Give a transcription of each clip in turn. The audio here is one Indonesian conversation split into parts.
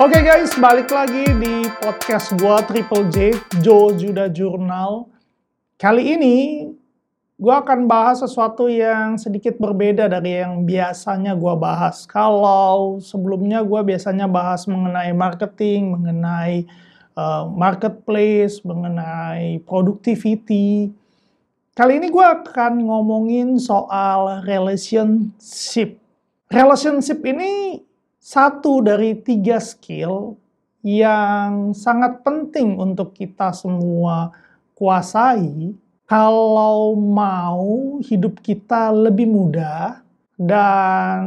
Oke guys, balik lagi di podcast gua Triple J, Joe Juda Journal. Kali ini gua akan bahas sesuatu yang sedikit berbeda dari yang biasanya gua bahas. Kalau sebelumnya gua biasanya bahas mengenai marketing, mengenai uh, marketplace, mengenai productivity. Kali ini gua akan ngomongin soal relationship. Relationship ini satu dari tiga skill yang sangat penting untuk kita semua kuasai kalau mau hidup kita lebih mudah dan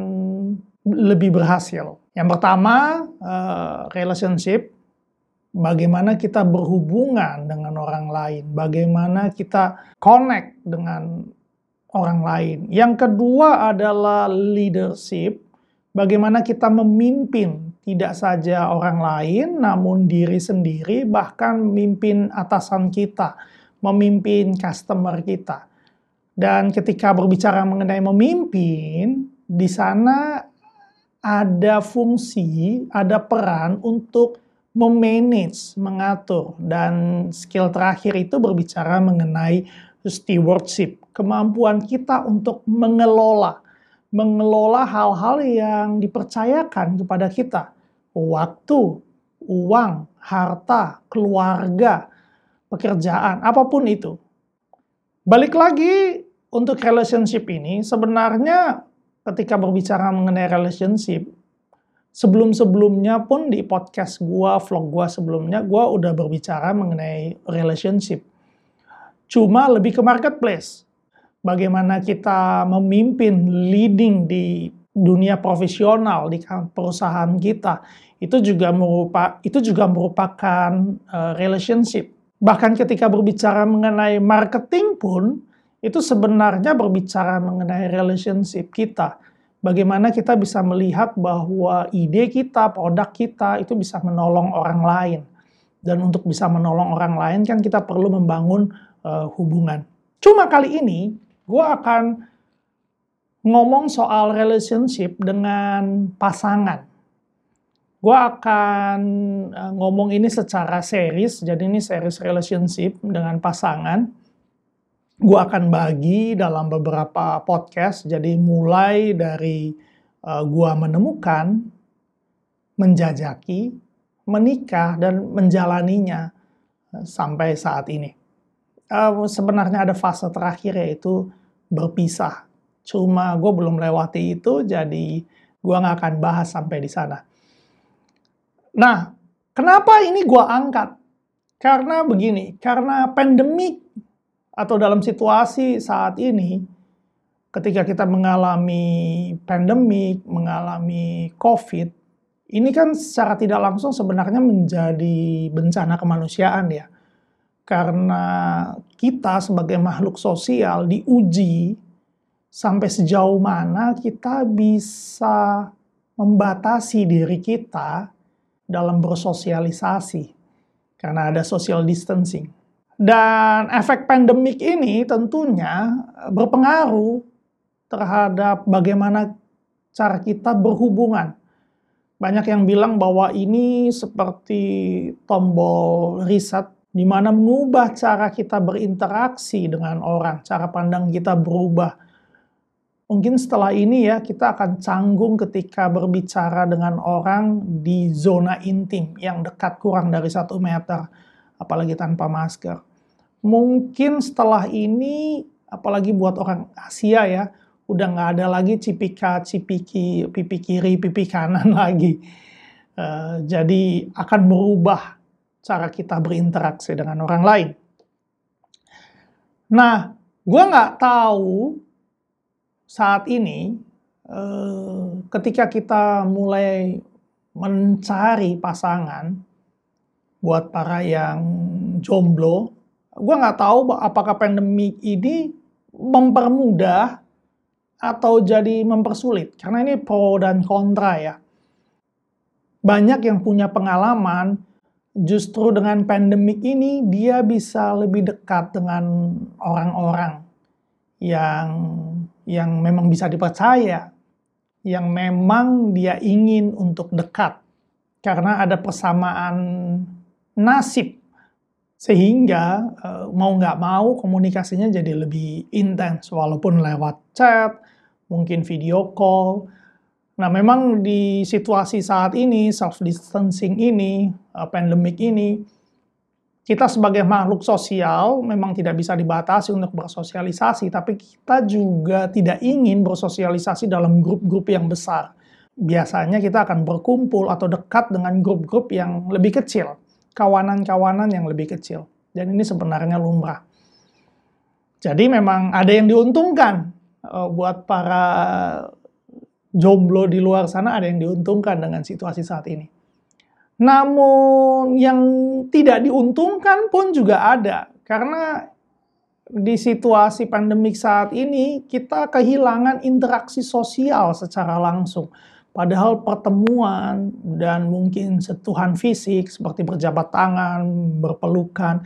lebih berhasil. Yang pertama, uh, relationship. Bagaimana kita berhubungan dengan orang lain, bagaimana kita connect dengan orang lain. Yang kedua adalah leadership bagaimana kita memimpin tidak saja orang lain, namun diri sendiri, bahkan memimpin atasan kita, memimpin customer kita. Dan ketika berbicara mengenai memimpin, di sana ada fungsi, ada peran untuk memanage, mengatur. Dan skill terakhir itu berbicara mengenai stewardship, kemampuan kita untuk mengelola mengelola hal-hal yang dipercayakan kepada kita. Waktu, uang, harta, keluarga, pekerjaan, apa pun itu. Balik lagi untuk relationship ini, sebenarnya ketika berbicara mengenai relationship, sebelum-sebelumnya pun di podcast gua, vlog gua sebelumnya, gua udah berbicara mengenai relationship. Cuma lebih ke marketplace bagaimana kita memimpin leading di dunia profesional di perusahaan kita itu juga merupakan itu juga merupakan uh, relationship. Bahkan ketika berbicara mengenai marketing pun itu sebenarnya berbicara mengenai relationship kita. Bagaimana kita bisa melihat bahwa ide kita, produk kita itu bisa menolong orang lain. Dan untuk bisa menolong orang lain kan kita perlu membangun uh, hubungan. Cuma kali ini gue akan ngomong soal relationship dengan pasangan. Gue akan eh, ngomong ini secara series, jadi ini series relationship dengan pasangan. Gue akan bagi dalam beberapa podcast, jadi mulai dari eh, gue menemukan, menjajaki, menikah, dan menjalaninya eh, sampai saat ini uh, sebenarnya ada fase terakhir yaitu berpisah. Cuma gue belum lewati itu, jadi gue nggak akan bahas sampai di sana. Nah, kenapa ini gue angkat? Karena begini, karena pandemik atau dalam situasi saat ini, ketika kita mengalami pandemik, mengalami COVID, ini kan secara tidak langsung sebenarnya menjadi bencana kemanusiaan ya karena kita sebagai makhluk sosial diuji sampai sejauh mana kita bisa membatasi diri kita dalam bersosialisasi karena ada social distancing. Dan efek pandemik ini tentunya berpengaruh terhadap bagaimana cara kita berhubungan. Banyak yang bilang bahwa ini seperti tombol reset di mana mengubah cara kita berinteraksi dengan orang, cara pandang kita berubah. Mungkin setelah ini ya kita akan canggung ketika berbicara dengan orang di zona intim yang dekat kurang dari satu meter, apalagi tanpa masker. Mungkin setelah ini, apalagi buat orang Asia ya, udah nggak ada lagi cipika, cipiki, pipi kiri, pipi kanan lagi. Uh, jadi akan berubah cara kita berinteraksi dengan orang lain. Nah, gue nggak tahu saat ini eh, ketika kita mulai mencari pasangan buat para yang jomblo, gue nggak tahu apakah pandemi ini mempermudah atau jadi mempersulit karena ini pro dan kontra ya. Banyak yang punya pengalaman justru dengan pandemik ini dia bisa lebih dekat dengan orang-orang yang yang memang bisa dipercaya, yang memang dia ingin untuk dekat. karena ada persamaan nasib sehingga uh, mau nggak mau komunikasinya jadi lebih intens walaupun lewat chat, mungkin video call. Nah, memang di situasi saat ini, self distancing ini, uh, pandemic ini, kita sebagai makhluk sosial memang tidak bisa dibatasi untuk bersosialisasi, tapi kita juga tidak ingin bersosialisasi dalam grup-grup yang besar. Biasanya kita akan berkumpul atau dekat dengan grup-grup yang lebih kecil kawanan-kawanan yang lebih kecil. Dan ini sebenarnya lumrah. Jadi memang ada yang diuntungkan uh, buat para jomblo di luar sana ada yang diuntungkan dengan situasi saat ini. Namun yang tidak diuntungkan pun juga ada karena di situasi pandemik saat ini kita kehilangan interaksi sosial secara langsung. Padahal pertemuan dan mungkin sentuhan fisik seperti berjabat tangan, berpelukan,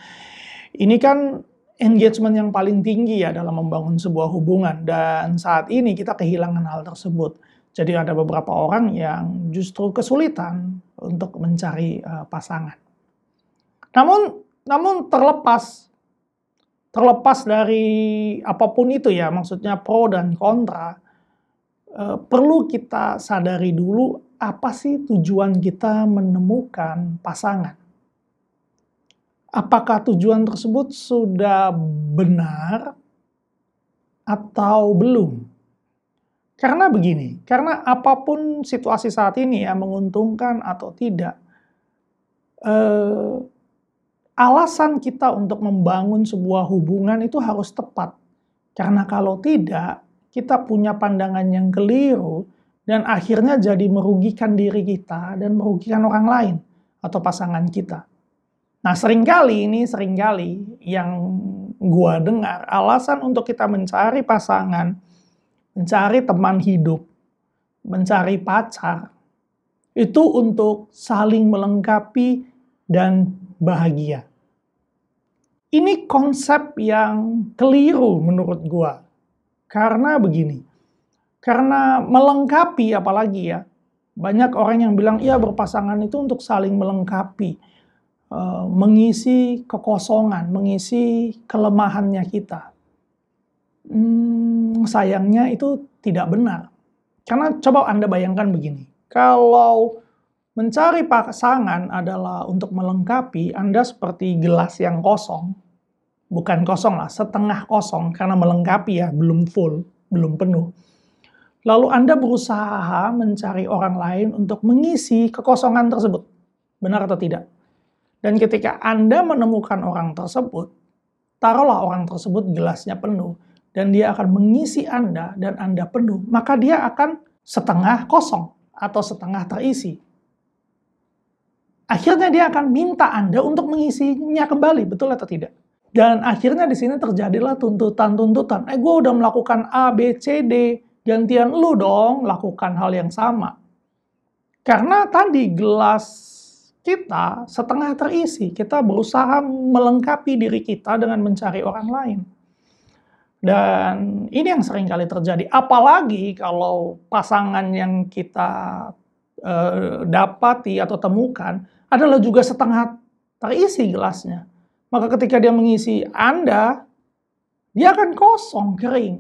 ini kan engagement yang paling tinggi ya dalam membangun sebuah hubungan. Dan saat ini kita kehilangan hal tersebut. Jadi ada beberapa orang yang justru kesulitan untuk mencari uh, pasangan. Namun, namun terlepas terlepas dari apa pun itu ya, maksudnya pro dan kontra, Eh, perlu kita sadari dulu apa sih tujuan kita menemukan pasangan. Apakah tujuan tersebut sudah benar atau belum? Karena begini, karena apa pun situasi saat ini ya menguntungkan atau tidak, eh, alasan kita untuk membangun sebuah hubungan itu harus tepat. Karena kalau tidak, kita punya pandangan yang keliru dan akhirnya jadi merugikan diri kita dan merugikan orang lain atau pasangan kita. Nah, sering kali ini sering kali yang gua dengar alasan untuk kita mencari pasangan, mencari teman hidup, mencari pacar itu untuk saling melengkapi dan bahagia. Ini konsep yang keliru menurut gua. Karena begini, karena melengkapi apalagi ya, banyak orang yang bilang, iya berpasangan itu untuk saling melengkapi, uh, mengisi kekosongan, mengisi kelemahannya kita. Hmm, sayangnya itu tidak benar. Karena coba Anda bayangkan begini, kalau mencari pasangan adalah untuk melengkapi, Anda seperti gelas yang kosong, bukan kosong lah, setengah kosong karena melengkapi ya, belum full, belum penuh. Lalu Anda berusaha mencari orang lain untuk mengisi kekosongan tersebut. Benar atau tidak? Dan ketika Anda menemukan orang tersebut, taruhlah orang tersebut gelasnya penuh, dan dia akan mengisi Anda dan Anda penuh, maka dia akan setengah kosong atau setengah terisi. Akhirnya dia akan minta Anda untuk mengisinya kembali, betul atau tidak? Dan akhirnya di sini terjadilah tuntutan-tuntutan. Eh, gue udah melakukan A, B, C, D. Gantian lu dong lakukan hal yang sama. Karena tadi gelas kita setengah terisi. Kita berusaha melengkapi diri kita dengan mencari orang lain. Dan ini yang sering kali terjadi. Apalagi kalau pasangan yang kita eh, dapati atau temukan adalah juga setengah terisi gelasnya maka ketika dia mengisi Anda, dia akan kosong, kering.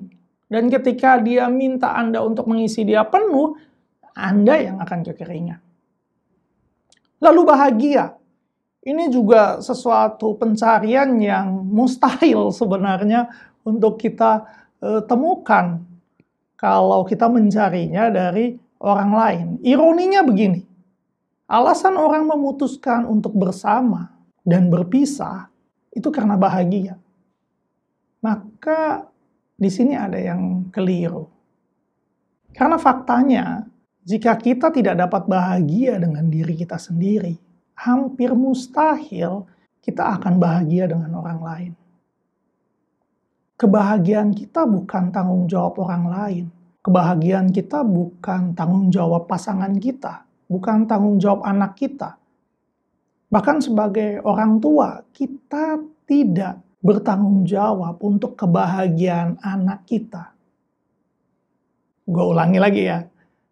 Dan ketika dia minta Anda untuk mengisi dia penuh, Anda yang akan kekeringan. Lalu bahagia. Ini juga sesuatu pencarian yang mustahil sebenarnya untuk kita e, temukan kalau kita mencarinya dari orang lain. Ironinya begini. Alasan orang memutuskan untuk bersama dan berpisah itu karena bahagia. Maka di sini ada yang keliru. Karena faktanya, jika kita tidak dapat bahagia dengan diri kita sendiri, hampir mustahil kita akan bahagia dengan orang lain. Kebahagiaan kita bukan tanggung jawab orang lain. Kebahagiaan kita bukan tanggung jawab pasangan kita, bukan tanggung jawab anak kita, Bahkan sebagai orang tua, kita tidak bertanggung jawab untuk kebahagiaan anak kita. Gue ulangi lagi ya.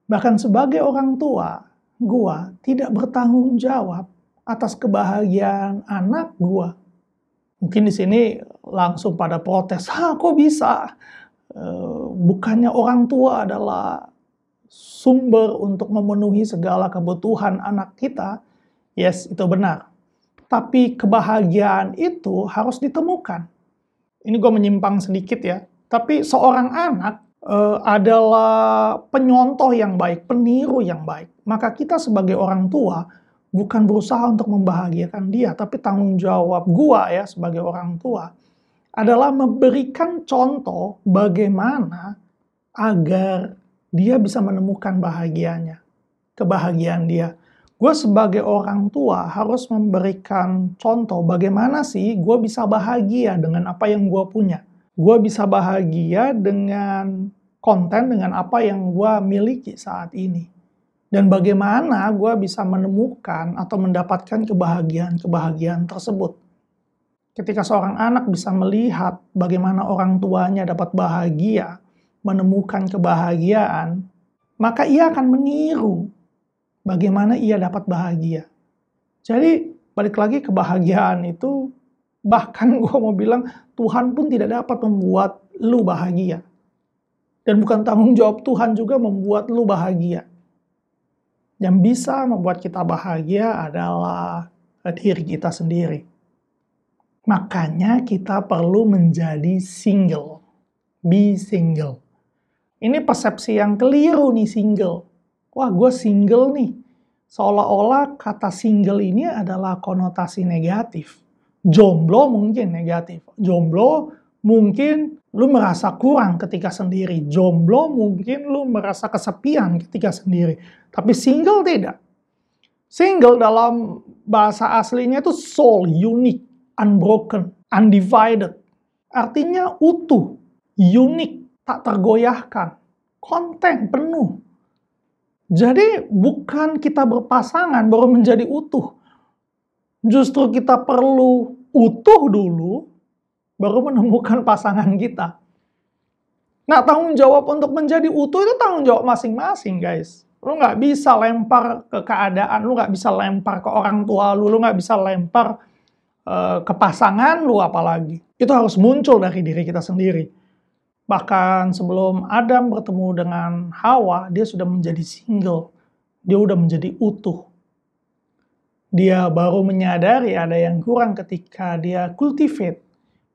Bahkan sebagai orang tua, gua tidak bertanggung jawab atas kebahagiaan anak gua. Mungkin di sini langsung pada protes, "Hah, kok bisa? Eh, bukannya orang tua adalah sumber untuk memenuhi segala kebutuhan anak kita?" Yes, itu benar. Tapi kebahagiaan itu harus ditemukan. Ini gue menyimpang sedikit ya. Tapi seorang anak uh, adalah penyontoh yang baik, peniru yang baik. Maka kita sebagai orang tua bukan berusaha untuk membahagiakan dia, tapi tanggung jawab gua ya sebagai orang tua adalah memberikan contoh bagaimana agar dia bisa menemukan bahagianya, kebahagiaan dia. Gue sebagai orang tua harus memberikan contoh bagaimana sih gue bisa bahagia dengan apa yang gue punya gue bisa bahagia dengan konten dengan apa yang gue miliki saat ini. Dan bagaimana gue bisa menemukan atau mendapatkan kebahagiaan-kebahagiaan tersebut. Ketika seorang anak bisa melihat bagaimana orang tuanya dapat bahagia, menemukan kebahagiaan, maka ia akan meniru bagaimana ia dapat bahagia. Jadi, balik lagi kebahagiaan itu Bahkan gue mau bilang, Tuhan pun tidak dapat membuat lu bahagia. Dan bukan tanggung jawab Tuhan juga membuat lu bahagia. Yang bisa membuat kita bahagia adalah diri kita sendiri. Makanya kita perlu menjadi single. Be single. Ini persepsi yang keliru nih single. Wah gue single nih. Seolah-olah kata single ini adalah konotasi negatif Jomblo mungkin negatif. Jomblo mungkin lu merasa kurang ketika sendiri. Jomblo mungkin lu merasa kesepian ketika sendiri. Tapi single tidak. Single dalam bahasa aslinya itu soul, unique, unbroken, undivided. Artinya utuh, unik, tak tergoyahkan, konten penuh. Jadi bukan kita berpasangan baru menjadi utuh. Justru kita perlu utuh dulu, baru menemukan pasangan kita. Nah, tanggung jawab untuk menjadi utuh itu tanggung jawab masing-masing, guys. Lu nggak bisa lempar ke keadaan, lu nggak bisa lempar ke orang tua lu, lu nggak bisa lempar uh, ke pasangan lu apalagi. Itu harus muncul dari diri kita sendiri. Bahkan sebelum Adam bertemu dengan Hawa, dia sudah menjadi single. Dia sudah menjadi utuh dia baru menyadari ada yang kurang ketika dia cultivate,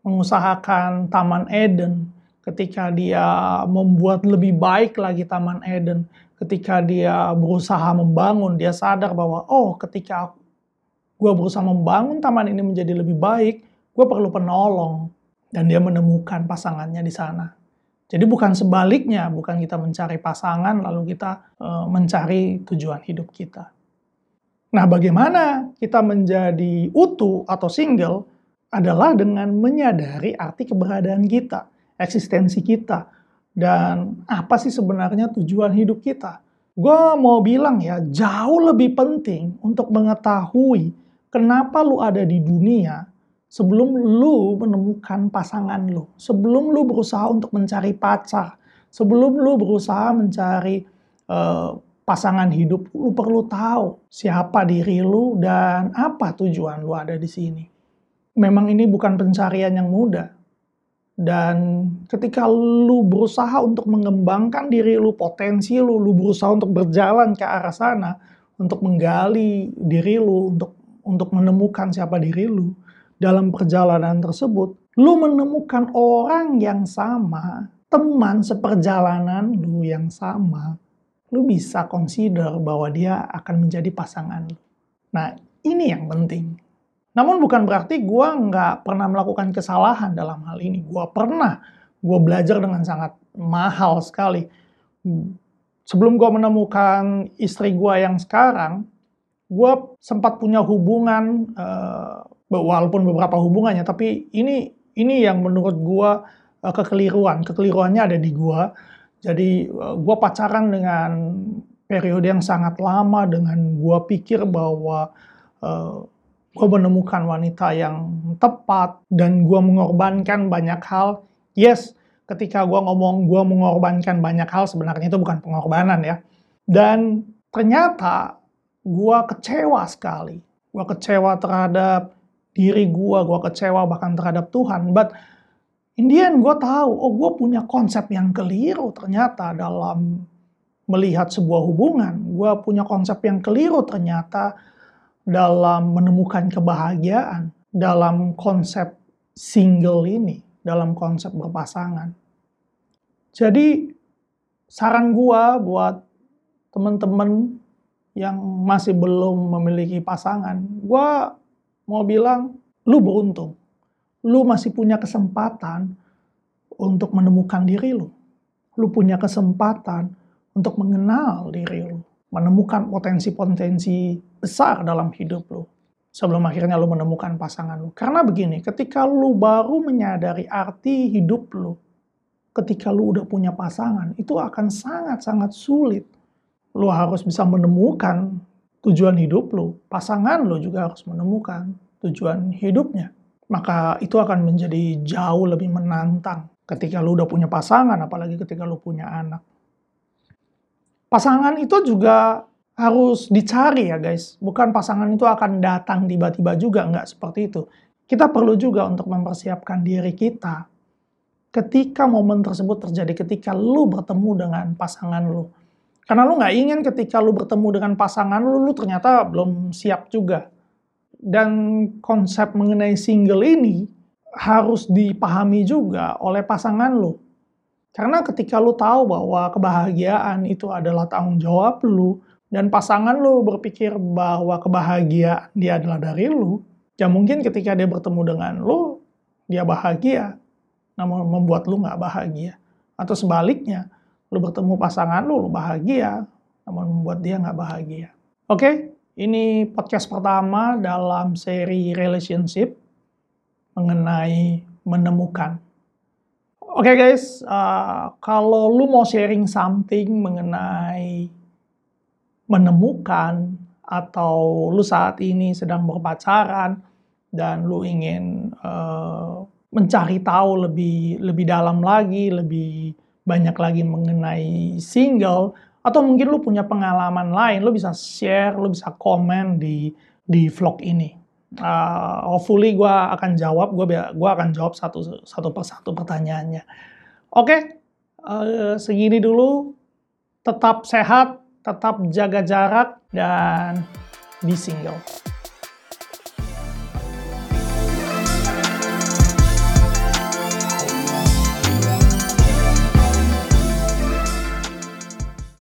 mengusahakan Taman Eden, ketika dia membuat lebih baik lagi Taman Eden, ketika dia berusaha membangun, dia sadar bahwa, oh ketika gue berusaha membangun taman ini menjadi lebih baik, gue perlu penolong. Dan dia menemukan pasangannya di sana. Jadi bukan sebaliknya, bukan kita mencari pasangan lalu kita uh, mencari tujuan hidup kita. Nah, bagaimana kita menjadi utuh atau single adalah dengan menyadari arti keberadaan kita, eksistensi kita, dan apa sih sebenarnya tujuan hidup kita. Gue mau bilang ya, jauh lebih penting untuk mengetahui kenapa lu ada di dunia sebelum lu menemukan pasangan lu, sebelum lu berusaha untuk mencari pacar, sebelum lu berusaha mencari uh, pasangan hidup, lu perlu tahu siapa diri lu dan apa tujuan lu ada di sini. Memang ini bukan pencarian yang mudah. Dan ketika lu berusaha untuk mengembangkan diri lu, potensi lu, lu berusaha untuk berjalan ke arah sana, untuk menggali diri lu, untuk untuk menemukan siapa diri lu, dalam perjalanan tersebut, lu menemukan orang yang sama, teman seperjalanan lu yang sama, lu bisa consider bahwa dia akan menjadi pasangan lu. Nah, ini yang penting. Namun bukan berarti gue nggak pernah melakukan kesalahan dalam hal ini. Gue pernah. Gue belajar dengan sangat mahal sekali. Sebelum gue menemukan istri gue yang sekarang, gue sempat punya hubungan, uh, walaupun beberapa hubungannya, tapi ini ini yang menurut gue uh, kekeliruan. Kekeliruannya ada di gue jadi eh, gue pacaran dengan periode yang sangat lama dengan gue pikir bahwa uh, gue menemukan wanita yang tepat dan gue mengorbankan banyak hal. Yes, ketika gue ngomong gue mengorbankan banyak hal sebenarnya itu bukan pengorbanan ya. Dan ternyata gue kecewa sekali. Gue kecewa terhadap diri gue, gue kecewa bahkan terhadap Tuhan. But in the end gue tahu, oh gue punya konsep yang keliru ternyata dalam melihat sebuah hubungan. Gue punya konsep yang keliru ternyata dalam menemukan kebahagiaan. Dalam konsep single ini, dalam konsep berpasangan. Jadi saran gue buat teman-teman yang masih belum memiliki pasangan, gue mau bilang, lu beruntung. Lu masih punya kesempatan untuk menemukan diri lu. Lu punya kesempatan untuk mengenal diri lu. Menemukan potensi-potensi besar dalam hidup lu. Sebelum akhirnya lu menemukan pasangan lu. Karena begini, ketika lu baru menyadari arti hidup lu, ketika lu udah punya pasangan, itu akan sangat-sangat sulit lu harus bisa menemukan tujuan hidup lu. Pasangan lu juga harus menemukan tujuan hidupnya. Maka itu akan menjadi jauh lebih menantang ketika lu udah punya pasangan, apalagi ketika lu punya anak. Pasangan itu juga harus dicari ya guys. Bukan pasangan itu akan datang tiba-tiba juga, nggak seperti itu. Kita perlu juga untuk mempersiapkan diri kita ketika momen tersebut terjadi, ketika lu bertemu dengan pasangan lu karena lu nggak ingin ketika lu bertemu dengan pasangan lu, lu ternyata belum siap juga. Dan konsep mengenai single ini harus dipahami juga oleh pasangan lu. Karena ketika lu tahu bahwa kebahagiaan itu adalah tanggung jawab lu, dan pasangan lu berpikir bahwa kebahagiaan dia adalah dari lu, ya mungkin ketika dia bertemu dengan lu, dia bahagia, namun membuat lu nggak bahagia. Atau sebaliknya, lu bertemu pasangan lu, lu bahagia, namun membuat dia nggak bahagia. Oke, okay? ini podcast pertama dalam seri relationship mengenai menemukan. Oke okay guys, uh, kalau lu mau sharing something mengenai menemukan atau lu saat ini sedang berpacaran dan lu ingin uh, mencari tahu lebih lebih dalam lagi, lebih banyak lagi mengenai single atau mungkin lu punya pengalaman lain, lu bisa share, lu bisa komen di di vlog ini. Uh, hopefully gue akan jawab, gue gua akan jawab satu satu persatu pertanyaannya. Oke, okay, uh, segini dulu. Tetap sehat, tetap jaga jarak dan be single.